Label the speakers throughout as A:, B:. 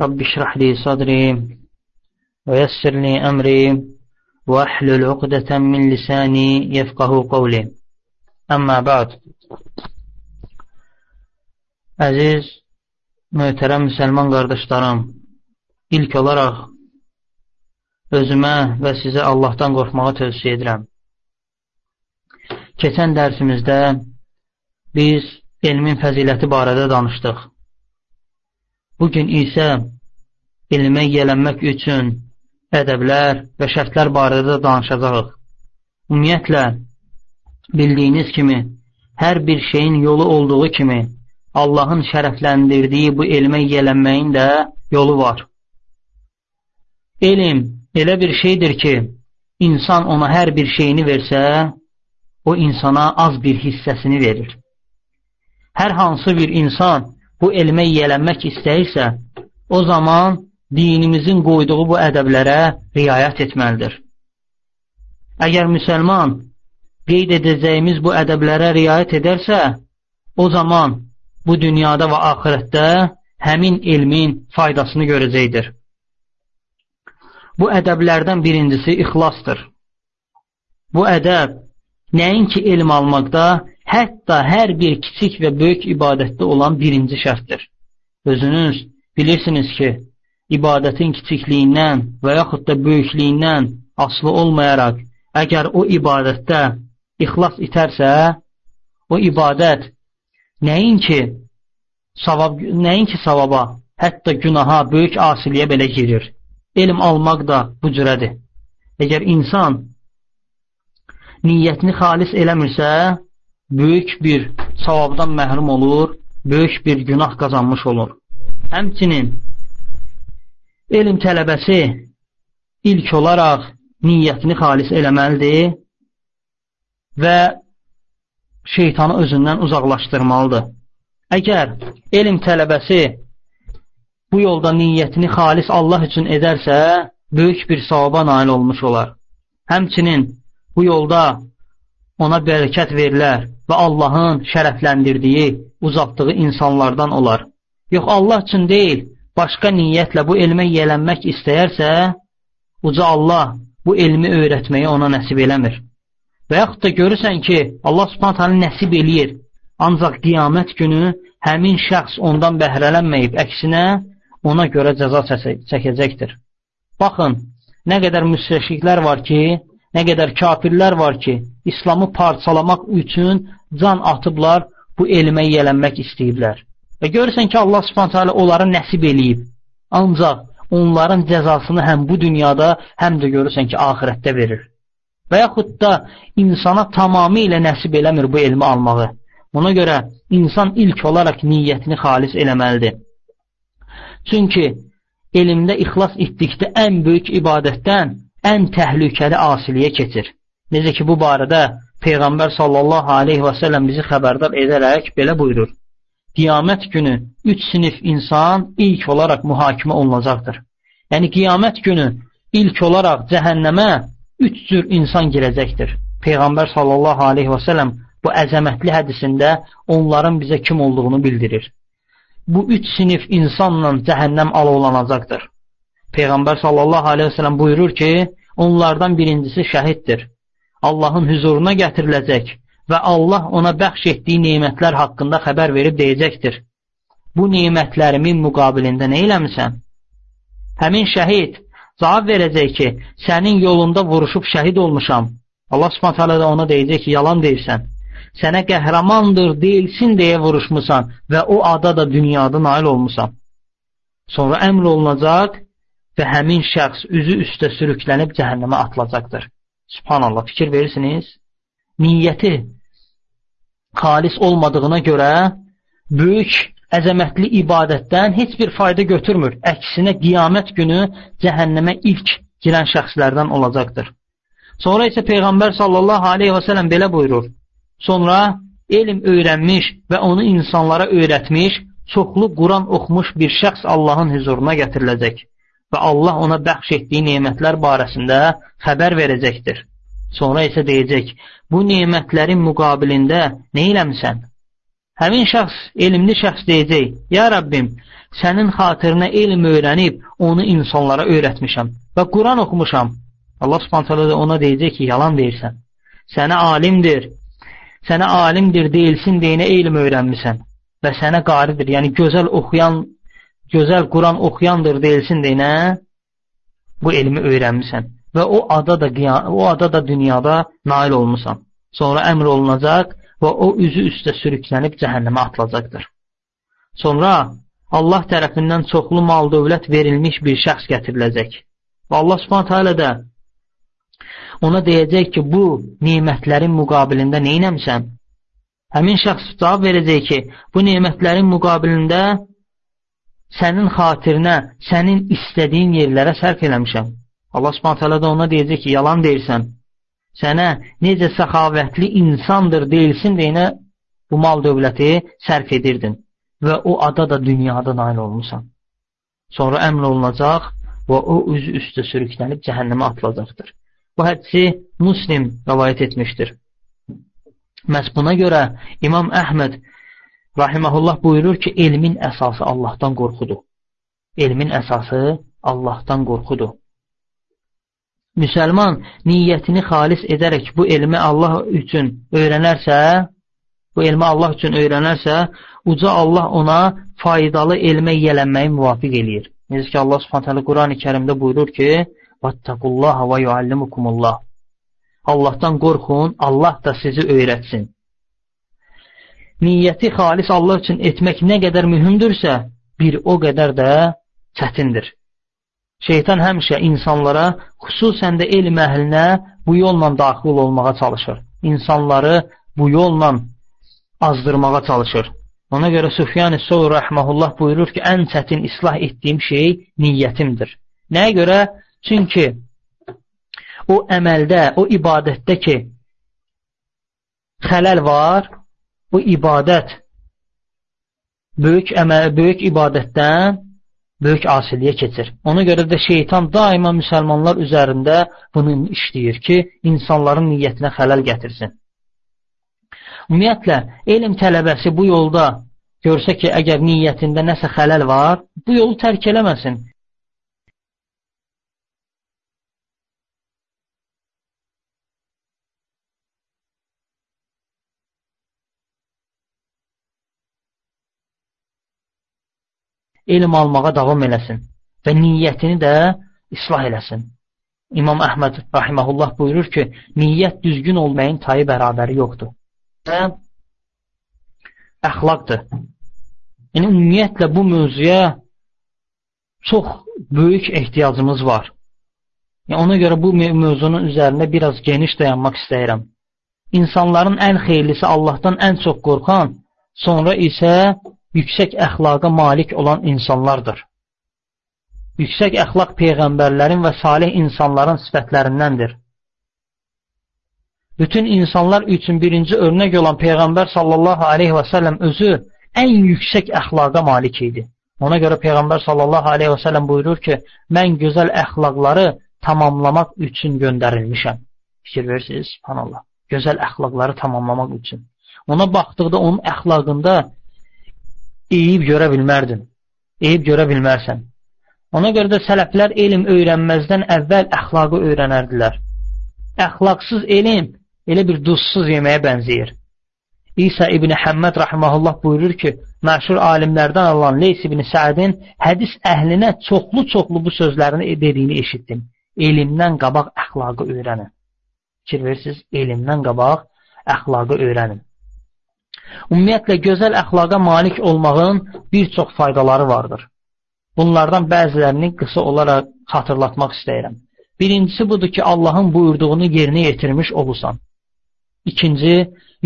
A: رب اشرح لي صدري ويسر لي أمري وأحلل عقدة من لساني يفقه قولي أما بعد Əziz, möhtərəm müsəlman qardaşlarım, ilk olaraq özümə və sizə Allahdan qorxmağı tövsiyə edirəm. Keçən dərsimizdə biz elmin fəziləti barədə danışdıq. Bugün isə elmə yələnmək üçün ədəblər və şərtlər barədə danışacağıq. Ümumiyyətlə, bildiyiniz kimi, hər bir şeyin yolu olduğu kimi, Allahın şərəfləndirdiyi bu elmə yələnməyin də yolu var. Elm elə bir şeydir ki, insan ona hər bir şeyini versə, o insana az bir hissəsini verir. Hər hansı bir insan bu elmə yiyələnmək istəyirsə, o zaman dinimizin qoyduğu bu ədəblərə riayət etməlidir. Əgər müsəlman qeyd edəcəyimiz bu ədəblərə riayət edərsə, o zaman bu dünyada və axirətdə həmin elmin faydasını görəcəkdir. Bu ədəblərdən birincisi ixlasdır. Bu ədəb nəinki elm almaqda, hətta hər bir kiçik və böyük ibadətdə olan birinci şərtdir. Özünüz bilirsiniz ki, ibadətin kiçikliyindən və yaxud da böyüklüyündən asılı olmayaraq, əgər o ibadətdə ixlas itərsə, o ibadət nəinki savab, nəinki savaba, hətta günaha, böyük asiliyə belə girir. Elm almaq da bu cürədir. Əgər insan niyyətini xalis eləmirsə, böyük bir savabdan məhrum olur, böyük bir günah qazanmış olur. Həmçinin elm tələbəsi ilk olaraq niyyətini xalis eləməlidir və şeytanı özündən uzaqlaşdırmalıdır. Əgər elm tələbəsi bu yolda niyyətini xalis Allah üçün edərsə, böyük bir savaba nail olmuş olar. Həmçinin bu yolda ona bərəkət verilər və Allahın şərəfləndirdiyi, uzatdığı insanlardan olar. Yox, Allah üçün deyil, başqa niyyətlə bu elmə yələnmək istəyərsə, uca Allah bu elmi öyrətməyi ona nəsib eləmir. Və yaxud da görürsən ki, Allah subhanətələ nəsib eləyir, ancaq qiyamət günü həmin şəxs ondan bəhrələnməyib, əksinə ona görə cəza çəkəcəkdir. Baxın, nə qədər müstəşiklər var ki, Nə qədər kafirlər var ki, İslamı parçalamaq üçün can atıblar, bu elmə yiyələnmək istəyiblər. Və görürsən ki, Allah subhanətə onları nəsib eləyib. Ancaq onların cəzasını həm bu dünyada, həm də görürsən ki, ahirətdə verir. Və yaxud da insana tamamilə nəsib eləmir bu elmi almağı. Ona görə insan ilk olaraq niyyətini xalis eləməlidir. Çünki elmdə ixlas etdikdə ən böyük ibadətdən ən təhlükəli asiliyə keçir. Necə ki, bu barədə Peyğəmbər sallallahu aleyhi və səlləm bizi xəbərdar edərək belə buyurur. Qiyamət günü üç sinif insan ilk olaraq mühakimə olunacaqdır. Yəni, qiyamət günü ilk olaraq cəhənnəmə üç cür insan girəcəkdir. Peyğəmbər sallallahu aleyhi və səlləm bu əzəmətli hədisində onların bizə kim olduğunu bildirir. Bu üç sinif insanla cəhənnəm alovlanacaqdır. Peyğəmbər sallallahu aleyhi və sələm buyurur ki, onlardan birincisi şəhiddir. Allahın hüzuruna gətiriləcək və Allah ona bəxş etdiyi neymətlər haqqında xəbər verib deyəcəkdir. Bu neymətlərimin müqabilində nə eləmisən? Həmin şəhid cavab verəcək ki, sənin yolunda vuruşub şəhid olmuşam. Allah subhanətələ də ona deyəcək ki, yalan deyirsən. Sənə qəhrəmandır, deyilsin deyə vuruşmusan və o ada da dünyada nail olmusan. Sonra əmr olunacaq və həmin şəxs üzü üstə sürüklənib cəhənnəmə atılacaqdır. Subhanallah, fikir verirsiniz? Niyyəti xalis olmadığına görə böyük əzəmətli ibadətdən heç bir fayda götürmür. Əksinə qiyamət günü cəhənnəmə ilk girən şəxslərdən olacaqdır. Sonra isə Peyğəmbər sallallahu aleyhi və sələm belə buyurur. Sonra elm öyrənmiş və onu insanlara öyrətmiş, çoxlu Quran oxumuş bir şəxs Allahın huzuruna gətiriləcək və Allah ona bəxş etdiyi nemətlər barəsində xəbər verəcəkdir. Sonra isə deyəcək, bu nemətlərin müqabilində nə eləmisən? Həmin şəxs, elmli şəxs deyəcək, Ya Rəbbim, sənin xatirinə elm öyrənib, onu insanlara öyrətmişəm və Quran oxumuşam. Allah subhanətələ də ona deyəcək ki, yalan deyirsən. Sənə alimdir, sənə alimdir deyilsin deyinə elm öyrənmisən və sənə qaridir, yəni gözəl oxuyan, gözəl Quran oxuyandır deyilsin deyinə bu elmi öyrənmisən və o ada da, o ada da dünyada nail olmusan. Sonra əmr olunacaq və o üzü üstə sürüklənib cəhənnəmə atılacaqdır. Sonra Allah tərəfindən çoxlu mal dövlət verilmiş bir şəxs gətiriləcək. Və Allah subhanətə alə də ona deyəcək ki, bu nemətlərin müqabilində neynəmsən? Həmin şəxs cavab verəcək ki, bu nemətlərin müqabilində sənin xatirinə, sənin istədiyin yerlərə sərf eləmişəm. Allah subhanətə alə də ona deyəcək ki, yalan deyirsən. Sənə necə səxavətli insandır deyilsin deyinə bu mal dövləti sərf edirdin və o ada da dünyada nail olmusan. Sonra əmr olunacaq və o üzü üstə sürüklənib cəhənnəmə atılacaqdır. Bu hədisi Muslim rəvayət etmişdir. Məhz buna görə İmam Əhməd rahiməhullah buyurur ki, elmin əsası Allahdan qorxudur. Elmin əsası Allahdan qorxudur. Müsəlman niyyətini xalis edərək bu elmi Allah üçün öyrənərsə, bu elmi Allah üçün öyrənərsə, uca Allah ona faydalı elmə yiyələnməyi müvafiq eləyir. Necə ki, Allah subhanətələ Quran-ı kərimdə buyurur ki, Vattaqullaha və yuallimukumullah. Allahdan qorxun, Allah da sizi öyrətsin. Niyyəti xalis Allah üçün etmək nə qədər mühümdürsə, bir o qədər də çətindir. Şeytan həmişə insanlara, xüsusən də elm əhlinə bu yolla daxil olmağa çalışır. İnsanları bu yolla azdırmağa çalışır. Ona görə Süfyan-ı Soğur rəhməhullah buyurur ki, ən çətin islah etdiyim şey niyyətimdir. Nəyə görə? Çünki o əməldə, o ibadətdə ki, xələl var, bu ibadət böyük əməl, böyük ibadətdən böyük asiliyə keçir. Ona görə də şeytan daima müsəlmanlar üzərində bunu işləyir ki, insanların niyyətinə xələl gətirsin. Ümumiyyətlə, elm tələbəsi bu yolda görsə ki, əgər niyyətində nəsə xələl var, bu yolu tərk eləməsin. Elm almağa davam eləsin və niyyətini də islah eləsin. İmam Əhməd rahiməhullah buyurur ki, niyyət düzgün olmayın tayı bərabəri yoxdur və əxlaqdır. Yəni, ümumiyyətlə bu mövzuya çox böyük ehtiyacımız var. Yəni, ona görə bu mövzunun üzərində biraz geniş dayanmaq istəyirəm. İnsanların ən xeyirlisi Allahdan ən çox qorxan, sonra isə yüksək əxlaqa malik olan insanlardır. Yüksək əxlaq peyğəmbərlərin və salih insanların sifətlərindəndir bütün insanlar üçün birinci örnək olan Peyğəmbər sallallahu aleyhi və səlləm özü ən yüksək əxlaqa malik idi. Ona görə Peyğəmbər sallallahu aleyhi və səlləm buyurur ki, mən gözəl əxlaqları tamamlamaq üçün göndərilmişəm. Fikir verirsiniz, subhanallah. Gözəl əxlaqları tamamlamaq üçün. Ona baxdıqda onun əxlaqında eyib görə bilmərdin. Eyib görə bilmərsən. Ona görə də sələflər elm öyrənməzdən əvvəl əxlaqı öyrənərdilər. Əxlaqsız elm elə bir duzsuz yeməyə bənzəyir. İsa ibn Həmməd rahiməhullah buyurur ki, məşhur alimlərdən olan Leys ibn Səədin hədis əhlinə çoxlu-çoxlu bu sözlərini dediyini eşitdim. Elmdən qabaq əxlaqı öyrənin. Fikir verirsiniz, elmdən qabaq əxlaqı öyrənin. Ümumiyyətlə, gözəl əxlaqa malik olmağın bir çox faydaları vardır. Bunlardan bəzilərini qısa olaraq xatırlatmaq istəyirəm. Birincisi budur ki, Allahın buyurduğunu yerinə yetirmiş olursan. İkinci,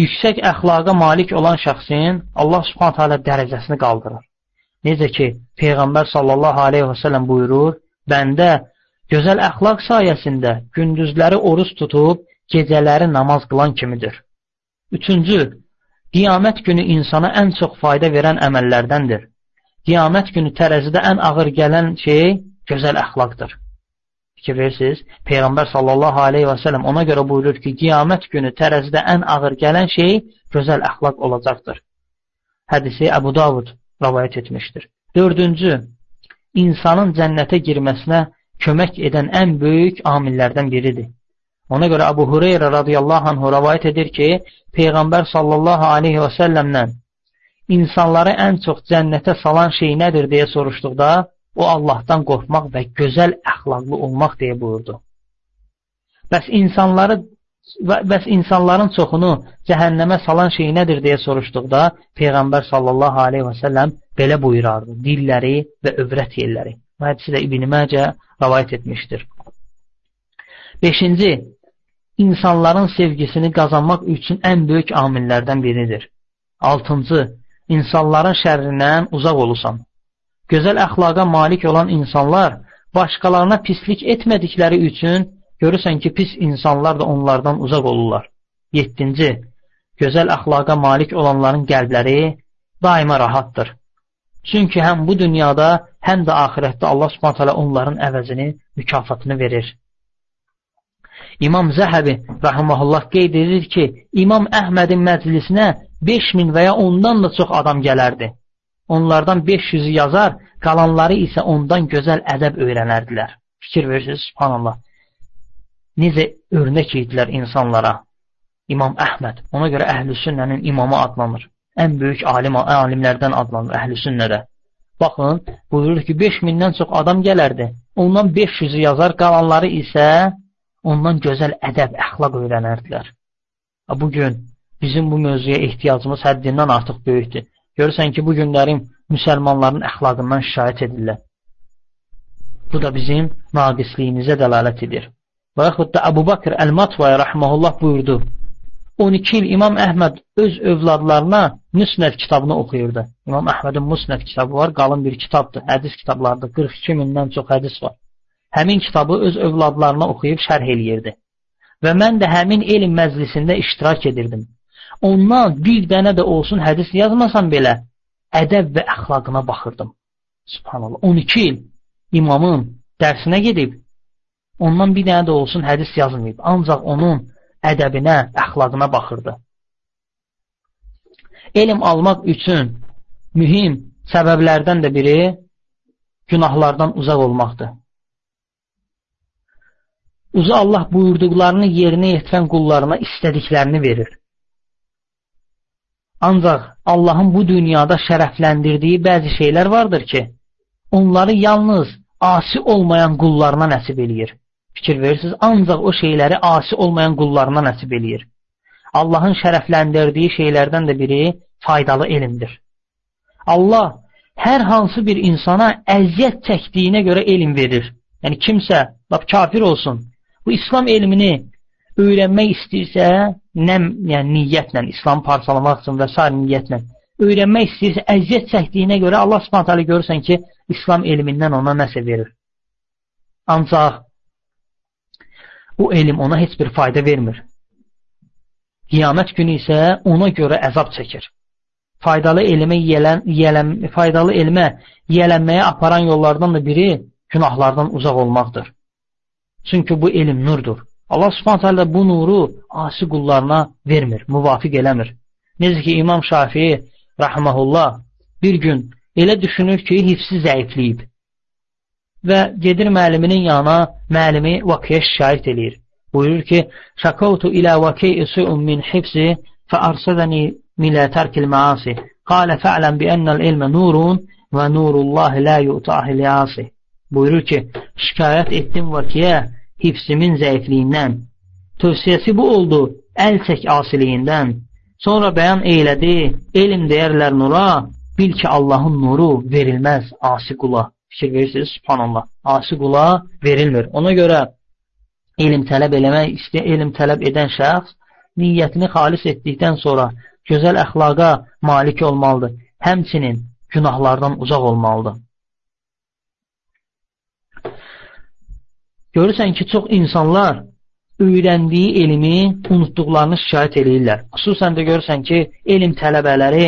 A: yüksək əxlaqa malik olan şəxsin Allah subhanət hələ dərəcəsini qaldırır. Necə ki, Peyğəmbər sallallahu aleyhi və sələm buyurur, bəndə gözəl əxlaq sayəsində gündüzləri oruz tutub, gecələri namaz qılan kimidir. Üçüncü, qiyamət günü insana ən çox fayda verən əməllərdəndir. Qiyamət günü tərəzidə ən ağır gələn şey gözəl əxlaqdır. Fikir verirsiniz, Peyğəmbər sallallahu aleyhi və sələm ona görə buyurur ki, qiyamət günü tərəzidə ən ağır gələn şey gözəl əxlaq olacaqdır. Hədisi Əbu Davud rəvayət etmişdir. Dördüncü, insanın cənnətə girməsinə kömək edən ən böyük amillərdən biridir. Ona görə Əbu Hüreyrə radiyallahu anhu rəvayət edir ki, Peyğəmbər sallallahu aleyhi və səlləmdən insanları ən çox cənnətə salan şey nədir deyə soruşduqda, o Allahdan qorxmaq və gözəl əxlaqlı olmaq deyə buyurdu. Bəs insanları bəs insanların çoxunu cəhənnəmə salan şey nədir deyə soruşduqda Peyğəmbər sallallahu aleyhi və səlləm belə buyurardı. Dilləri və övrət yerləri. Bu hədisi də İbn Məcə rəvayət etmişdir. Beşinci, insanların sevgisini qazanmaq üçün ən böyük amillərdən biridir. Altıncı, insanların şərrindən uzaq olusan. Gözəl əxlaqa malik olan insanlar başqalarına pislik etmədikləri üçün görürsən ki, pis insanlar da onlardan uzaq olurlar. Yettinci, gözəl əxlaqa malik olanların qəlbləri daima rahatdır. Çünki həm bu dünyada, həm də axirətdə Allah subhanət onların əvəzini, mükafatını verir. İmam Zəhəbi rəhməhullah qeyd edir ki, İmam Əhmədin məclisinə 5000 və ya ondan da çox adam gələrdi. Onlardan 500-ü yazar, qalanları isə ondan gözəl ədəb öyrənərdilər. Fikir verirsiniz, subhanallah. Necə örnək idilər insanlara. İmam Əhməd, ona görə əhl-i sünnənin imamı adlanır. Ən böyük alim, alimlərdən adlanır əhl-i sünnədə. Baxın, buyurur ki, 5000-dən çox adam gələrdi. Ondan 500-ü yazar, qalanları isə ondan gözəl ədəb, əxlaq öyrənərdilər. Bugün bizim bu mövzuya ehtiyacımız həddindən artıq böyükdür. Görürsən ki, bu günlərin müsəlmanların əxlaqından şikayət edirlər. Bu da bizim naqisliyimizə dəlalət edir. Və yaxud da Əbu Bakır Əl-Matvaya rəhməhullah buyurdu. 12 il İmam Əhməd öz övladlarına Müsnəd kitabını oxuyurdu. İmam Əhmədin Müsnəd kitabı var, qalın bir kitabdır, hədis kitablardır. 42 mindən çox hədis var həmin kitabı öz övladlarına oxuyub şərh eləyirdi. Və mən də həmin elm məclisində iştirak edirdim. Ondan bir dənə də olsun hədis yazmasam belə, ədəb və əxlaqına baxırdım. Subhanallah, 12 il imamın dərsinə gedib, ondan bir dənə də olsun hədis yazmayıb. Ancaq onun ədəbinə, əxlaqına baxırdı. Elm almaq üçün mühüm səbəblərdən də biri günahlardan uzaq olmaqdır. Uca Allah buyurduqlarını yerinə yetirən qullarına istədiklərini verir. Ancaq Allahın bu dünyada şərəfləndirdiyi bəzi şeylər vardır ki, onları yalnız asi olmayan qullarına nəsib eləyir. Fikir verirsiniz, ancaq o şeyləri asi olmayan qullarına nəsib eləyir. Allahın şərəfləndirdiyi şeylərdən də biri faydalı elmdir. Allah hər hansı bir insana əziyyət çəkdiyinə görə elm verir. Yəni kimsə, lap kafir olsun, bu İslam elmini öyrənmək istəyirsə, nə yəni niyyətlə, İslam parçalamaq üçün və s. niyyətlə öyrənmək istəyirsə, əziyyət çəkdiyinə görə Allah Subhanahu taala görürsən ki, İslam elmindən ona nəsə verir. Ancaq bu elm ona heç bir fayda vermir. Qiyamət günü isə ona görə əzab çəkir. Faydalı elmə yiyələn, yiyələn, faydalı elmə yiyələnməyə aparan yollardan da biri günahlardan uzaq olmaqdır. Çünki bu elm nurdur. Allah subhanət hələ bu nuru asi qullarına vermir, müvafiq eləmir. Necə ki, İmam Şafii rəhməhullah bir gün elə düşünür ki, hifsi zəifləyib və gedir müəlliminin yanına, müəllimi vaqiyə şikayət eləyir. Buyurur ki, şakavtu ilə vaqiyə su'un min hifsi fəarsadəni milə tərkil məasi. Qalə fə'ləm bi ennəl ilmə nurun və nurullahi la yu'tahi liasi. Buyurur ki, şikayət etdim vakiyə hifsimin zəifliyindən. Tövsiyəsi bu oldu, əl çək asiliyindən. Sonra bəyan eylədi, elm deyərlər nura, bil ki, Allahın nuru verilməz asi qula. Fikir verirsiniz, subhanallah. Asi qula verilmir. Ona görə elm tələb eləmək, istə elm tələb edən şəxs niyyətini xalis etdikdən sonra gözəl əxlaqa malik olmalıdır. Həmçinin günahlardan uzaq olmalıdır. Görürsən ki, çox insanlar öyrəndiyi elmi unutduqlarını şikayət edirlər. Xüsusən də görürsən ki, elm tələbələri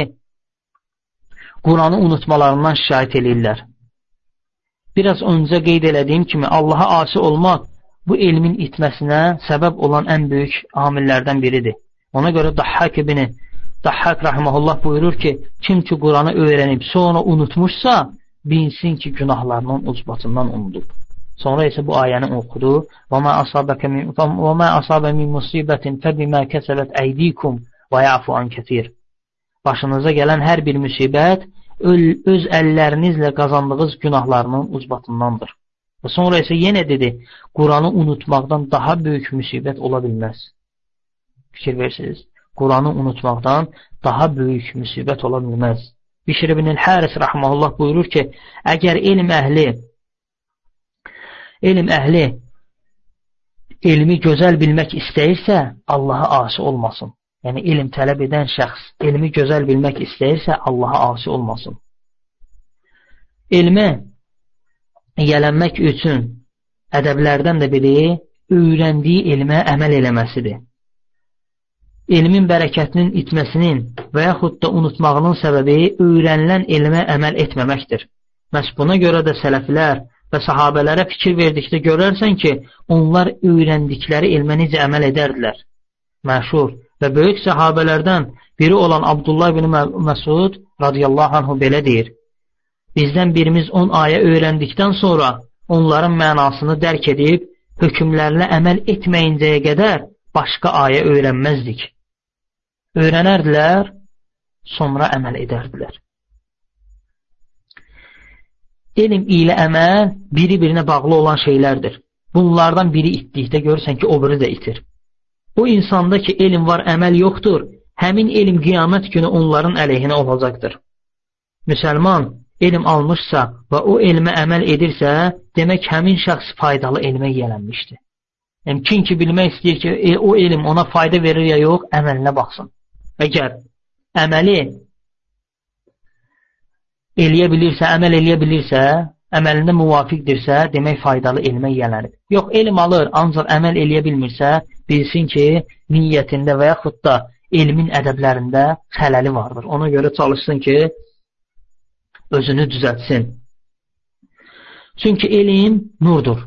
A: Quranı unutmalarından şikayət edirlər. Biraz öncə qeyd elədiyim kimi Allaha asi olmaq bu elmin itməsinə səbəb olan ən böyük amillərdən biridir. Ona görə Dahhak ibn Dahhak rahmehullah buyurur ki, kim ki Quranı öyrənib sonra unutmuşsa, bilsin ki, günahlarının ucbatından unudub. Sonra isə bu ayəni oxudu. Və mə asabəkə min və mə asabə min musibətin fəbimə kəsəbət əydikum və ya'fu an kətir. Başınıza gələn hər bir müsibət öz əllərinizlə qazandığınız günahlarının ucbatındandır. Və sonra isə yenə dedi, Quranı unutmaqdan daha böyük müsibət ola bilməz. Fikir versiniz, Quranı unutmaqdan daha böyük müsibət ola bilməz. Bişir ibn el-Haris rahmanullah buyurur ki, əgər elm əhli elm əhli elmi gözəl bilmək istəyirsə, Allaha asi olmasın yəni elm tələb edən şəxs elmi gözəl bilmək istəyirsə, Allaha asi olmasın. Elmə yələnmək üçün ədəblərdən də biri öyrəndiyi elmə əməl eləməsidir. Elmin bərəkətinin itməsinin və yaxud da unutmağının səbəbi öyrənilən elmə əməl etməməkdir. Məhz buna görə də sələflər və sahabələrə fikir verdikdə görərsən ki, onlar öyrəndikləri elmə necə əməl edərdilər. Məşhur və böyük səhabələrdən biri olan Abdullah ibn Məsud radiyallahu anhu belə deyir. Bizdən birimiz 10 ayə öyrəndikdən sonra onların mənasını dərk edib, hökmlərlə əməl etməyincəyə qədər başqa ayə öyrənməzdik. Öyrənərdilər, sonra əməl edərdilər. Elm ilə əməl biri-birinə bağlı olan şeylərdir. Bunlardan biri itdikdə görürsən ki, o biri də itir. O insanda ki, elm var, əməl yoxdur, həmin elm qiyamət günü onların əleyhinə olacaqdır. Müsəlman elm almışsa və o elmə əməl edirsə, demək həmin şəxs faydalı elmə yiyələnmişdir. Yəni, kim ki bilmək istəyir ki, e, o elm ona fayda verir ya yox, əməlinə baxsın. Əgər əməli eləyə bilirsə, əməl eləyə bilirsə, əməlində müvafiqdirsə, demək faydalı elmə yiyələnir. Yox, elm alır, ancaq əməl eləyə bilmirsə, bilsin ki, niyyətində və yaxud da elmin ədəblərində xələli vardır. Ona görə çalışsın ki, özünü düzətsin. Çünki elm nurdur.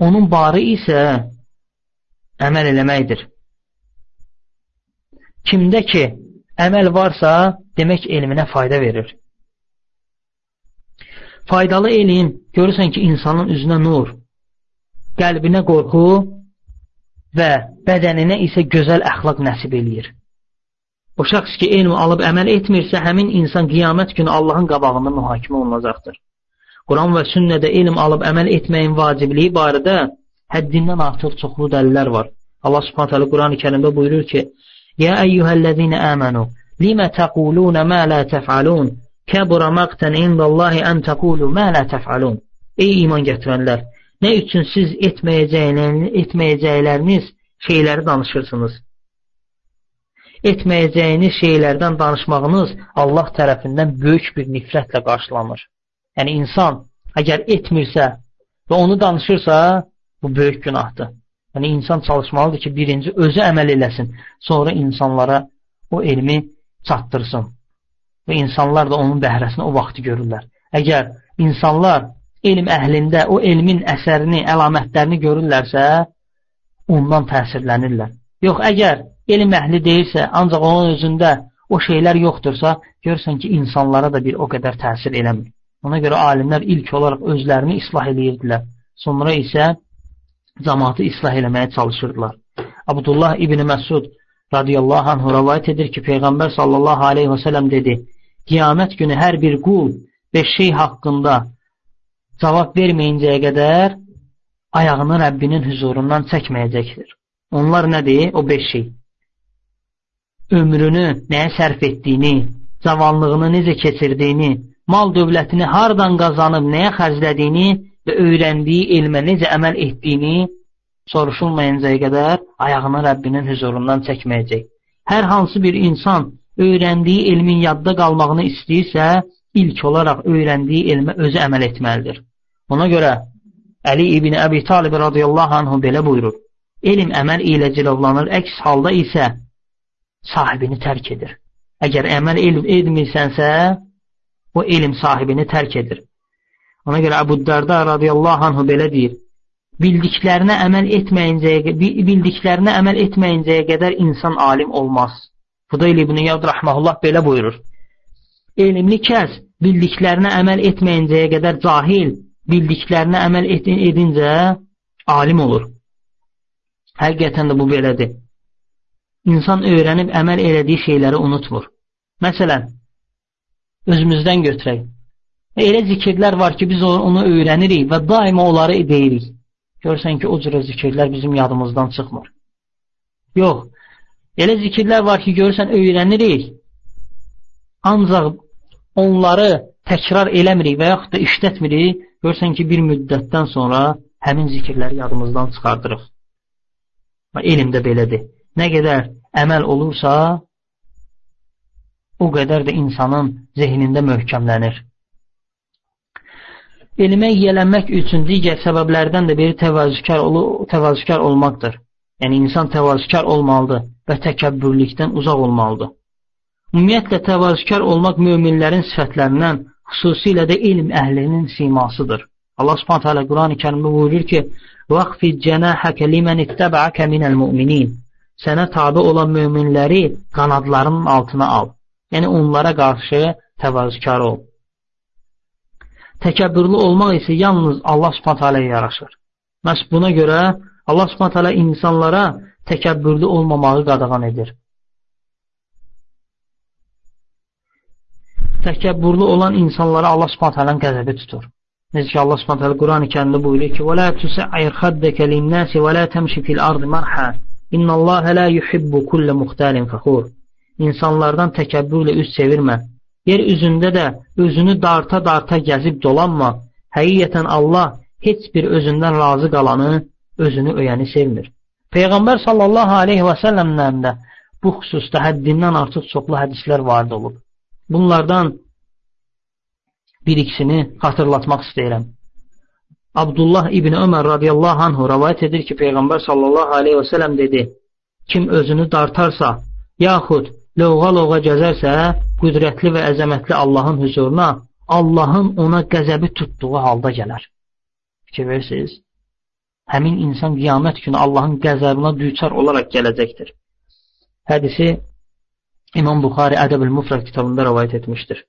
A: Onun barı isə əməl eləməkdir. Kimdə ki, əməl varsa, demək elminə fayda verir. Faydalı elm, görürsən ki, insanın üzünə nur, qəlbinə qorxu, və bədəninə isə gözəl əxlaq nəsib eləyir. O şəxs ki, elm alıb əməl etmirsə, həmin insan qiyamət günü Allahın qabağında mühakimə olunacaqdır. Quran və sünnədə elm alıb əməl etməyin vacibliyi barədə həddindən artıq çoxlu dəlillər var. Allah subhanət hələ Quran-ı kərimdə buyurur ki, Yə əyyuhəl-ləzīnə əmənu, limə təqulunə mə lə təfəlun, kəbura məqtən indallahi ən təqulu mə lə təfəlun. Ey iman gətirənlər, Nə üçün siz etməyəcəkləriniz, etməyəcəkləriniz şeyləri danışırsınız? Etməyəcəyiniz şeylərdən danışmağınız Allah tərəfindən böyük bir nifrətlə qarşılanır. Yəni insan əgər etmirsə və onu danışırsa, bu böyük günahdır. Yəni insan çalışmalıdır ki, birinci özü əməl eləsin, sonra insanlara o elmi çatdırsın. Və insanlar da onun bəhrəsini o vaxtı görürlər. Əgər insanlar elm əhlində o elmin əsərini, əlamətlərini görürlərsə, ondan təsirlənirlər. Yox, əgər elm əhli deyirsə, ancaq onun özündə o şeylər yoxdursa, görürsən ki, insanlara da bir o qədər təsir eləmir. Ona görə alimlər ilk olaraq özlərini islah edirdilər. Sonra isə cəmaatı islah eləməyə çalışırdılar. Abdullah ibn Məsud radiyallahu anh rəvayət edir ki, Peyğəmbər sallallahu aleyhi və sələm dedi, qiyamət günü hər bir qul beş şey haqqında cavab verməyincəyə qədər ayağını Rəbbinin hüzurundan çəkməyəcəkdir. Onlar nədir? O beş şey. Ömrünü nəyə sərf etdiyini, cavanlığını necə keçirdiyini, mal dövlətini hardan qazanıb nəyə xərclədiyini və öyrəndiyi elmə necə əməl etdiyini soruşulmayıncaya qədər ayağını Rəbbinin huzurundan çəkməyəcək. Hər hansı bir insan öyrəndiyi elmin yadda qalmağını istəyirsə, ilk olaraq öyrəndiyi elmə özü əməl etməlidir. Ona görə Əli ibn Əbi Talib radiyallahu anhu belə buyurur. Elm əməl ilə cilovlanır, əks halda isə sahibini tərk edir. Əgər əməl elm etmirsənsə, o elm sahibini tərk edir. Ona görə Əbu Darda radiyallahu anhu belə deyir bildiklərinə əməl etməyincəyə bildiklərinə əməl etməyincəyə qədər insan alim olmaz. Fudayl ibn Yad rahmehullah belə buyurur. Elmli kəs bildiklərinə əməl etməyincəyə qədər cahil, bildiklərinə əməl edincə alim olur. Həqiqətən də bu belədir. İnsan öyrənib əməl elədiyi şeyləri unutmur. Məsələn, özümüzdən götürək. Elə zikirlər var ki, biz onu öyrənirik və daima onları deyirik. Görsən ki, o cürə zikirlər bizim yadımızdan çıxmır. Yox, elə zikirlər var ki, görürsən, öyrənirik, ancaq onları təkrar eləmirik və yaxud da işlətmirik, görsən ki, bir müddətdən sonra həmin zikirləri yadımızdan çıxardırıq. Və elm də belədir. Nə qədər əməl olursa, o qədər də insanın zehnində möhkəmlənir elmə yiyələnmək üçün digər səbəblərdən də biri təvazükar, ol təvazükar olmaqdır. Yəni, insan təvazükar olmalıdır və təkəbbürlükdən uzaq olmalıdır. Ümumiyyətlə, təvazükar olmaq müminlərin sifətlərindən, xüsusilə də ilm əhlinin simasıdır. Allah subhanət hələ Quran-ı kərimdə buyurur ki, وَقْفِدْ جَنَاحَكَ لِمَنِ اتَّبَعَكَ مِنَ الْمُؤْمِنِينَ Sənə tabi olan möminləri qanadlarının altına al. Yəni, onlara qarşı təvazükar ol. Təkəbbürlü olmaq isə yalnız Allah Subhanahu taala yaraşır. Məs buna görə Allah Subhanahu taala insanlara təkəbbürlü olmamağı qadağan edir. Təkəbbürlü olan insanlara Allah Subhanahu taalanın qəzəbi tutur. Necə ki Allah Subhanahu taala Qurani-Kərimdə buyurur ki: "Və la tusa'ir xaddaka lin-nasi və la tamshi fil-ardı marha. İnnallaha la yuhibbu kulla muxtalin fakhur." İnsanlardan təkəbbürlə üz çevirmə. Yer üzündə də özünü darta-darta gəzib dolanma. Həqiqətən Allah heç bir özündən razı qalanı, özünü öyəni sevmir. Peyğəmbər sallallahu aleyhi və səlləmdən də bu xüsusda həddindən artıq çoxlu hədislər varid olub. Bunlardan bir ikisini xatırlatmaq istəyirəm. Abdullah ibn Ömər radiyallahu anhu rəvayət edir ki, Peyğəmbər sallallahu aleyhi və səlləm dedi, kim özünü dartarsa, yaxud lovğa-lovğa gəzərsə, qüdrətli və əzəmətli Allahın hüzuruna Allahın ona qəzəbi tutduğu halda gələr. Fikir verirsiniz? Həmin insan qiyamət günü Allahın qəzəbına düçar olaraq gələcəkdir. Hədisi İmam Buxari Ədəb-ül Mufrad kitabında rəvayət etmişdir.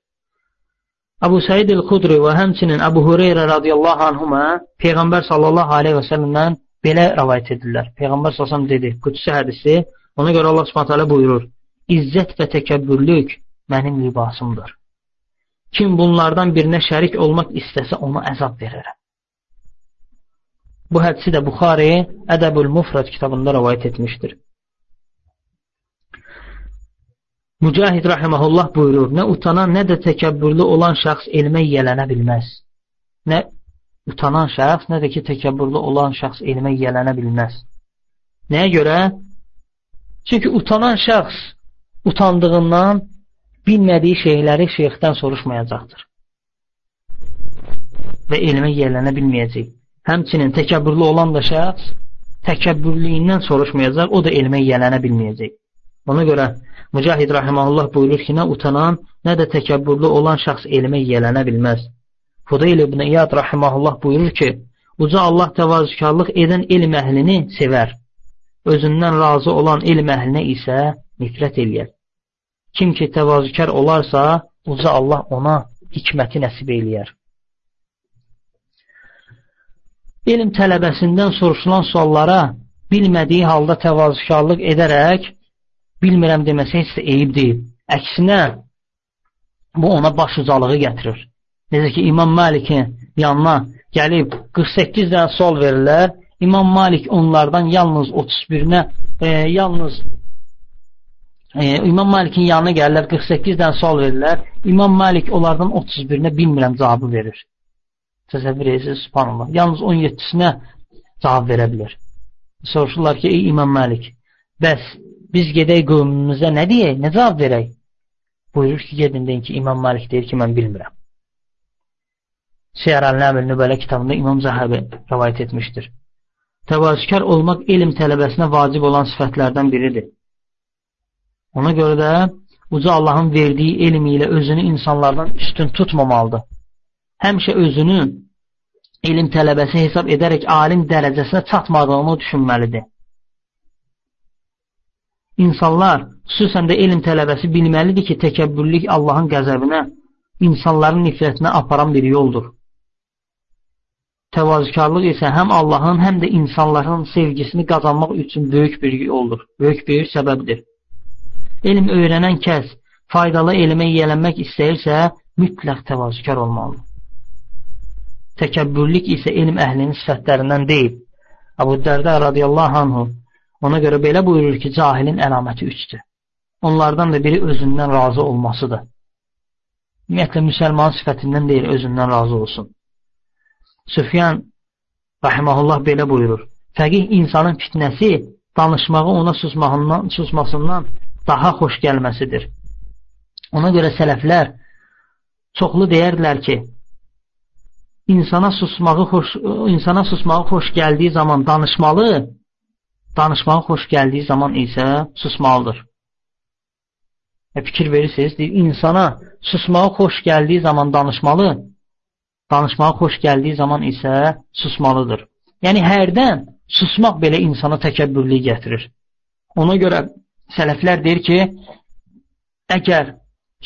A: Əbu Səid el-Xudri və həmçinin Əbu Hüreyrə radiyallahu anhuma Peyğəmbər sallallahu aleyhi və səlləmdən belə rəvayət edirlər. Peyğəmbər sallallahu dedi, qüdsi hədisi, ona görə Allah subhanət buyurur, İzzət və təkəbbürlük mənim libasımdır. Kim bunlardan birinə şərik olmaq istəsə ona əzab verərəm. Bu hədisi də Buxari Ədəbül Mufrad kitabında rəvayət etmişdir. Mücahid rahiməhullah buyurur, nə utanan, nə də təkəbbürlü olan şəxs elmə yiyələnə bilməz. Nə utanan şəxs, nə də ki, təkəbbürlü olan şəxs elmə yiyələnə bilməz. Nəyə görə? Çünki utanan şəxs utandığından bilmədiyi şeyləri şeyxdən soruşmayacaqdır. Və elmə yerlənə bilməyəcək. Həmçinin təkəbbürlü olan da şəxs təkəbbürlüyündən soruşmayacaq, o da elmə yiyələnə bilməyəcək. Ona görə Mücahid Rahimahullah buyurur ki, nə utanan, nə də təkəbbürlü olan şəxs elmə yiyələnə bilməz. Fudayl ibn İyad Rahimahullah buyurur ki, Uca Allah təvazükarlıq edən elm əhlini sevər. Özündən razı olan elm əhlinə isə nifrət eləyər. Kim ki təvazükar olarsa, uca Allah ona hikməti nəsib eləyər. Elm tələbəsindən soruşulan suallara bilmədiyi halda təvazükarlıq edərək, bilmirəm deməsə heç də eyib deyil. Əksinə, bu ona baş ucalığı gətirir. Necə ki, İmam Malikin yanına gəlib 48 dənə sual verirlər, İmam Malik onlardan yalnız 31-nə, e, yalnız e, İmam Malikin yanına gəlirlər, 48 dənə sual verirlər. İmam Malik onlardan 31-nə bilmirəm cavabı verir. Təsəvvür edirsiniz, subhanallah. Yalnız 17-sinə cavab verə bilir. Soruşurlar ki, ey İmam Məlik, bəs biz gedək qövmümüzə nə deyək, nə cavab verək? Buyurur ki, gedin deyin ki, İmam Məlik deyir ki, mən bilmirəm. Siyar Əl-Nəmil Nübələ kitabında İmam Zəhəbi rəvayət etmişdir. Təvazükar olmaq elm tələbəsinə vacib olan sifətlərdən biridir. Ona görə də uca Allahın verdiyi elm ilə özünü insanlardan üstün tutmamalıdır. Həmişə özünü elm tələbəsi hesab edərək alim dərəcəsinə çatmadığını düşünməlidir. İnsanlar, xüsusən də elm tələbəsi bilməlidir ki, təkəbbürlük Allahın qəzəbinə, insanların nifrətinə aparan bir yoldur. Təvazükarlıq isə həm Allahın, həm də insanların sevgisini qazanmaq üçün böyük bir yoldur, böyük bir səbəbdir. Elm öyrənən kəs faydalı elmə yiyələnmək istəyirsə, mütləq təvazükar olmalıdır. Təkəbbürlük isə elm əhlinin sifətlərindən deyil. Əbu Dərdə radiyallahu anhu ona görə belə buyurur ki, cahilin əlaməti üçdür. Onlardan da biri özündən razı olmasıdır. Ümumiyyətlə, müsəlman sifətindən deyil, özündən razı olsun. Süfyan rahiməhullah belə buyurur. Fəqih insanın fitnəsi danışmağı ona susmağından, susmasından daha xoş gəlməsidir. Ona görə sələflər çoxlu deyərdilər ki, insana susmağı xoş insana susmağı xoş gəldiyi zaman danışmalı, danışmağı xoş gəldiyi zaman isə susmalıdır. E, fikir verirsiniz, deyir, insana susmağı xoş gəldiyi zaman danışmalı, danışmağı xoş gəldiyi zaman isə susmalıdır. Yəni, hərdən susmaq belə insana təkəbbürlük gətirir. Ona görə sələflər deyir ki, əgər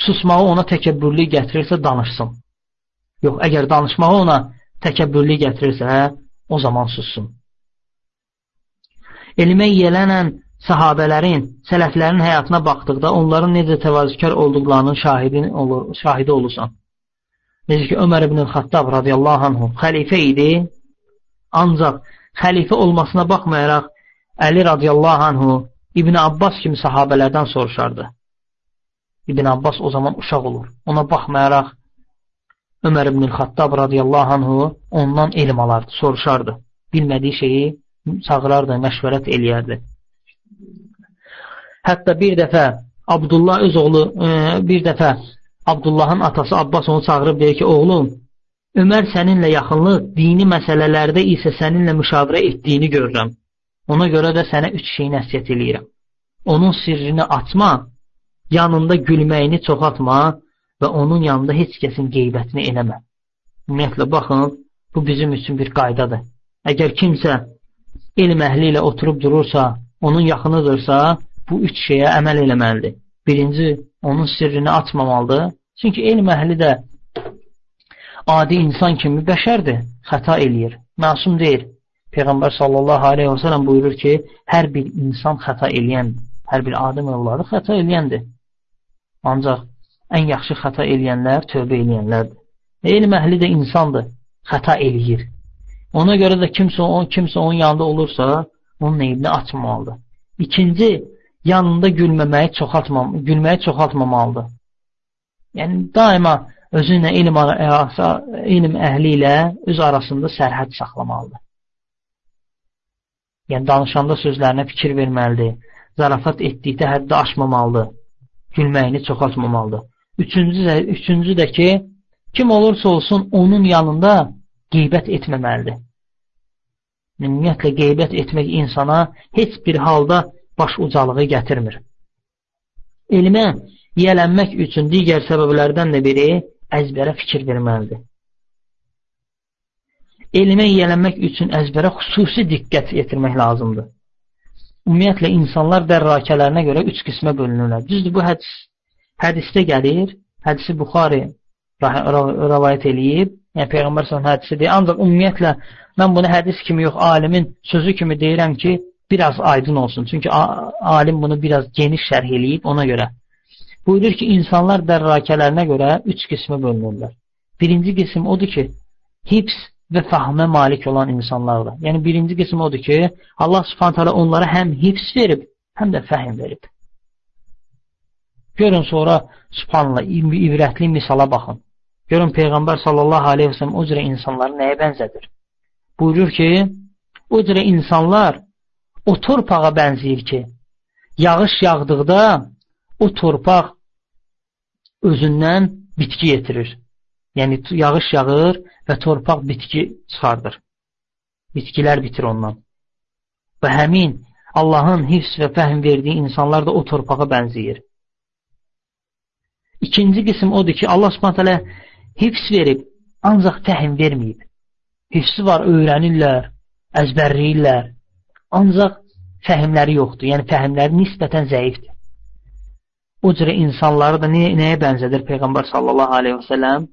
A: susmağı ona təkəbbürlük gətirirsə, danışsın. Yox, əgər danışmağı ona təkəbbürlü gətirirsə, o zaman sussun. Elmə yiyələnən sahabələrin, sələflərin həyatına baxdıqda onların necə təvazükar olduqlarının şahidin olur, şahidi olursan. Necə ki, Ömər ibn Xattab radiyallahu anhu xəlifə idi, ancaq xəlifə olmasına baxmayaraq Əli radiyallahu anhu İbn Abbas kimi sahabələrdən soruşardı. İbn Abbas o zaman uşaq olur. Ona baxmayaraq Ömər ibn Xattab radiyallahu anhu ondan elm alardı, soruşardı. Bilmədiyi şeyi çağırardı, məşvərət eləyərdi. Hətta bir dəfə Abdullah öz oğlu, e, bir dəfə Abdullahın atası Abbas onu çağırıb deyir ki, oğlum, Ömər səninlə yaxınlıq, dini məsələlərdə isə səninlə müşavirə etdiyini görürəm. Ona görə də sənə üç şeyi nəsiyyət eləyirəm. Onun sirrini açma, yanında gülməyini çoxaltma və onun yanında heç kəsin qeybətini eləmə. Ümumiyyətlə, baxın, bu bizim üçün bir qaydadır. Əgər kimsə elm əhli ilə oturub durursa, onun yaxınıdırsa, bu üç şeyə əməl eləməlidir. Birinci, onun sirrini açmamalıdır. Çünki elm əhli də adi insan kimi bəşərdir, xəta eləyir, məsum deyil. Peyğəmbər sallallahu aleyhi və sələm buyurur ki, hər bir insan xəta eləyəndir, hər bir adım övladı xəta eləyəndir. Ancaq ən yaxşı xəta eləyənlər tövbə eləyənlərdir. Elm əhli də insandır, xəta eləyir. Ona görə də kimsə, on, kimsə onun yanında olursa, onun eybini açmamalıdır. İkinci, yanında gülməməyi çoxaltmam, gülməyi çoxaltmamalıdır. Yəni, daima özü ilə elm, elm əhli ilə öz arasında sərhəd saxlamalıdır. Yəni, danışanda sözlərinə fikir verməlidir, zarafat etdikdə həddə aşmamalıdır, gülməyini çoxaltmamalıdır. Üçüncü üçüncü də ki, kim olursa olsun onun yanında qeybət etməməlidir. Ümumiyyətlə, qeybət etmək insana heç bir halda baş ucalığı gətirmir. Elmə yiyələnmək üçün digər səbəblərdən də biri əzbərə fikir verməlidir. Elmə yiyələnmək üçün əzbərə xüsusi diqqət yetirmək lazımdır. Ümumiyyətlə, insanlar dərrakələrinə görə üç qismə bölünürlər. Düzdür, bu hədis hədisdə gəlir, hədisi Buxari rəvayət eləyib, yəni Peyğəmbər s.ə.v hədisidir. Ancaq ümumiyyətlə mən bunu hədis kimi yox, alimin sözü kimi deyirəm ki, biraz aydın olsun. Çünki alim bunu biraz geniş şərh eləyib ona görə. Buyurur ki, insanlar dərrakələrinə görə üç qismə bölünürlər. Birinci qism odur ki, hibs və fahmə malik olan insanlardır. Yəni, birinci qism odur ki, Allah subhanətələ onlara həm hibs verib, həm də fəhim verib. Görün sonra, subhanallah, ibrətli misala baxın. Görün, Peyğəmbər sallallahu aleyhi və sələm o cürə insanları nəyə bənzədir? Buyurur ki, o cürə insanlar o torpağa bənzəyir ki, yağış yağdıqda o torpaq özündən bitki yetirir. Yəni yağış yağır və torpaq bitki çıxardır. Bitkilər bitir ondan. Və həmin Allahın hifz və fəhm verdiyi insanlar da o torpağa bənzəyir. İkinci qism odur ki, Allah Subhanahu hifz verib, ancaq fəhm verməyib. Hifzi var, öyrənirlər, əzbərləyirlər. Ancaq fəhmləri yoxdur. Yəni fəhmləri nisbətən zəifdir. O cürə insanları da nəyə, nəyə bənzədir Peyğəmbər sallallahu aleyhi və səlləm?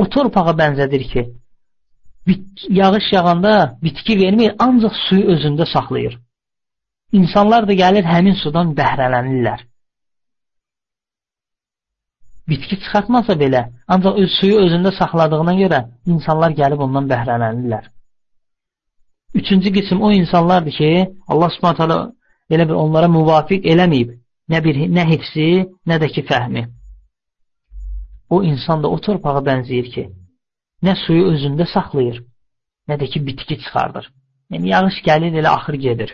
A: O torpağa bənzədir ki, yağış yağanda bitki vermir, ancaq suyu özündə saxlayır. İnsanlar da gəlir həmin sudan bəhrələnirlər. Bitki çıxartmasa belə, ancaq öz suyu özündə saxladığına görə insanlar gəlib ondan bəhrələnirlər. Üçüncü qism o insanlardır ki, Allah Subhanahu taala elə bir onlara müvafiq eləməyib. Nə bir nə hifsi, nə də ki fəhmi. O insan da o torpağa bənzəyir ki, nə suyu özündə saxlayır, nə də ki bitki çıxardır. Yəni yağış gəlir, elə axır gedir.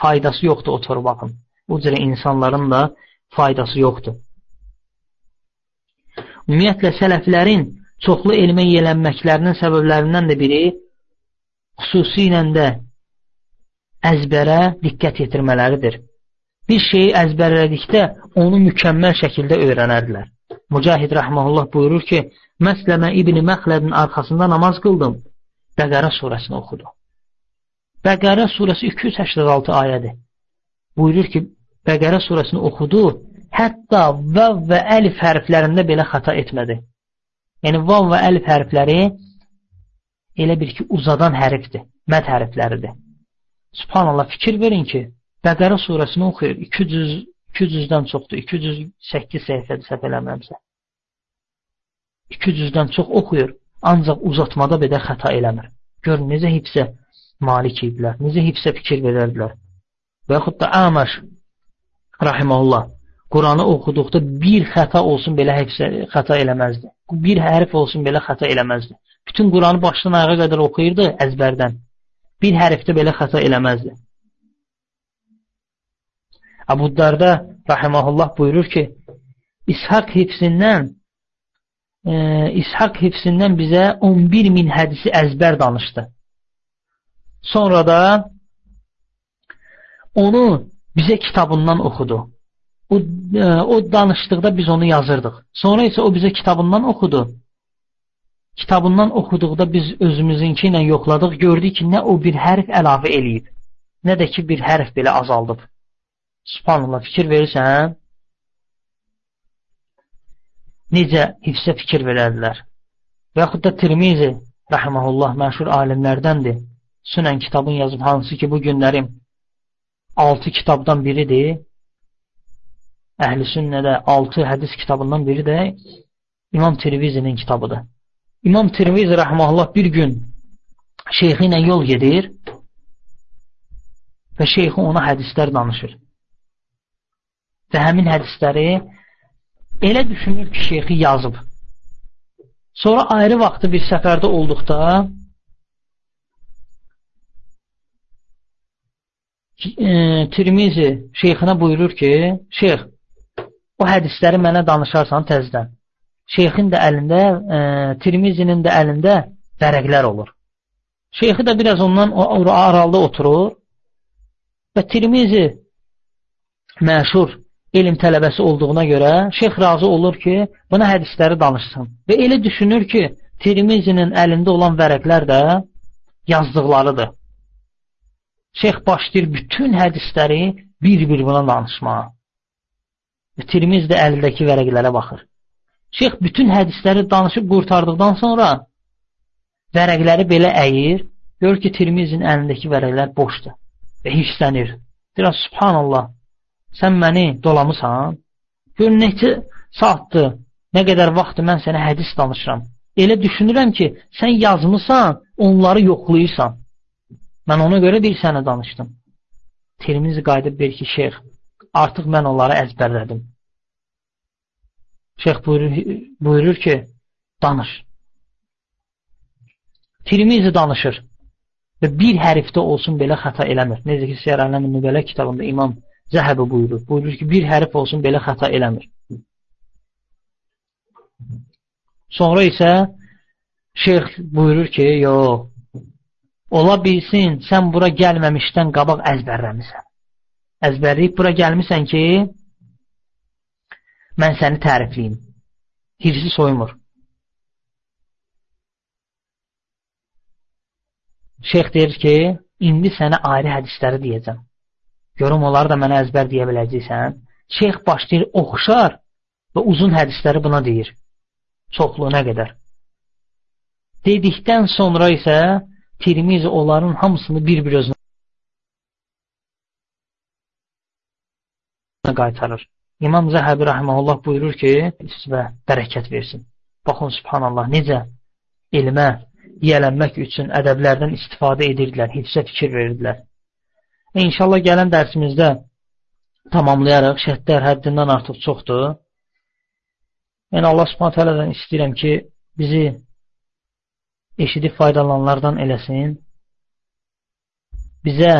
A: Faydası yoxdur o torpağın. O cürə insanların da faydası yoxdur. Ümumiyyətlə sələflərin çoxlu elmə yiyələnməklərinin səbəblərindən də biri xüsusilə də əzbərə diqqət yetirmələridir. Bir şeyi əzbərlədikdə onu mükəmməl şəkildə öyrənərdilər. Mücahid rəhməhullah buyurur ki, Məsləmə İbni Məxlədin arxasında namaz qıldım. Bəqərə surəsini oxudu. Bəqərə surəsi 286 ayədir. Buyurur ki, Bəqərə surəsini oxudu, hətta vav və əlif hərflərində belə xəta etmədi. Yəni, vav və əlif hərfləri elə bir ki, uzadan hərfdir, məd hərfləridir. Subhanallah, fikir verin ki, Bəqərə surəsini oxuyur, 200, 200-dən çoxdur, 208 səhifədir, səhv eləmirəmsə. 200-dən çox oxuyur, ancaq uzatmada belə xəta eləmir. Gör, necə hifsə malik idilər, necə hifsə fikir verərdilər. Və yaxud da Əməş, rahiməhullah, Quranı oxuduqda bir xəta olsun belə hifsə, xəta eləməzdi. Bir hərf olsun belə xəta eləməzdi. Bütün Quranı başdan ayağa qədər oxuyurdu əzbərdən. Bir hərfdə belə xəta eləməzdi. Əbu Darda rahiməhullah buyurur ki, İshaq hifzindən e, İshaq hifzindən bizə 11 min hədisi əzbər danışdı. Sonra da onu bizə kitabından oxudu. O, e, o danışdıqda biz onu yazırdıq. Sonra isə o bizə kitabından oxudu kitabından oxuduqda biz özümüzünki ilə yoxladıq, gördük ki, nə o bir hərf əlavə eləyib, nə də ki, bir hərf belə azaldıb. Subhanallah, fikir verirsən, necə hifsə fikir verərlər. Və yaxud da Tirmizi, rəhməhullah, məşhur alimlərdəndir. Sünən kitabın yazıb, hansı ki, bu günlərim 6 kitabdan biridir. Əhl-i sünnədə 6 hədis kitabından biri də İmam Tirmizinin kitabıdır. İmam Tirmizi rəhməhullah bir gün şeyxi ilə yol gedir və şeyxi ona hədislər danışır. Və həmin hədisləri elə düşünür ki, şeyxi yazıb. Sonra ayrı vaxtı bir səfərdə olduqda e, Tirmizi şeyxinə buyurur ki, şeyx, o hədisləri mənə danışarsan təzdən şeyxin də əlində, e, Tirmizinin də əlində vərəqlər olur. Şeyxi də biraz ondan aralıda oturur və Tirmizi məşhur elm tələbəsi olduğuna görə şeyx razı olur ki, buna hədisləri danışsın. Və elə düşünür ki, Tirmizinin əlində olan vərəqlər də yazdıqlarıdır. Şeyx başlayır bütün hədisləri bir-bir buna danışmağa. Və Tirmiz də əlindəki vərəqlərə baxır. Şeyx bütün hədisləri danışıb qurtardıqdan sonra vərəqləri belə əyir, gör ki, Tirmizin əlindəki vərəqlər boşdur və hirslənir. Deyir, subhanallah, sən məni dolamısan, gör neçə saatdır, nə qədər vaxtdır mən sənə hədis danışıram. Elə düşünürəm ki, sən yazmısan, onları yoxlayırsan. Mən ona görə bir sənə danışdım. Tirmizi qayıdıb bir ki, şeyx, artıq mən onları əzbərlədim. Şeyx buyurur, buyurur ki, danış. Tirmizi danışır. və bir hərfdə olsun belə xəta eləmir. Necə ki, Siyar Ələmin Nübələ kitabında İmam Zəhəbi buyurur. Buyurur ki, bir hərf olsun belə xəta eləmir. Sonra isə şeyx buyurur ki, yox, ola bilsin, sən bura gəlməmişdən qabaq əzbərləmisən. Əzbərləyib bura gəlmisən ki, mən səni tərifliyim. Hirsi soymur. Şeyx deyir ki, indi sənə ayrı hədisləri deyəcəm. Görüm onları da mənə əzbər deyə biləcəksən. Şeyx başlayır oxşar və uzun hədisləri buna deyir. Çoxluğuna qədər. Dedikdən sonra isə Tirmiz onların hamısını bir-bir özünə qaytarır. İmam Zəhəbi rəhməhullah buyurur ki, sizə bərəkət versin. Baxın, subhanallah, necə elmə yiyələnmək üçün ədəblərdən istifadə edirdilər, hifzə fikir verirdilər. E, inşallah gələn dərsimizdə tamamlayaraq, şəhətlər həddindən artıq çoxdur. Yəni, Allah subhanət hələdən istəyirəm ki, bizi eşidib faydalananlardan eləsin. Bizə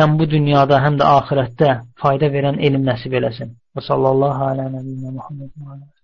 A: həm bu dünyada, həm də axirətdə fayda verən elm nəsib eləsin. Və sallallahu alə nəbiyyina Muhammed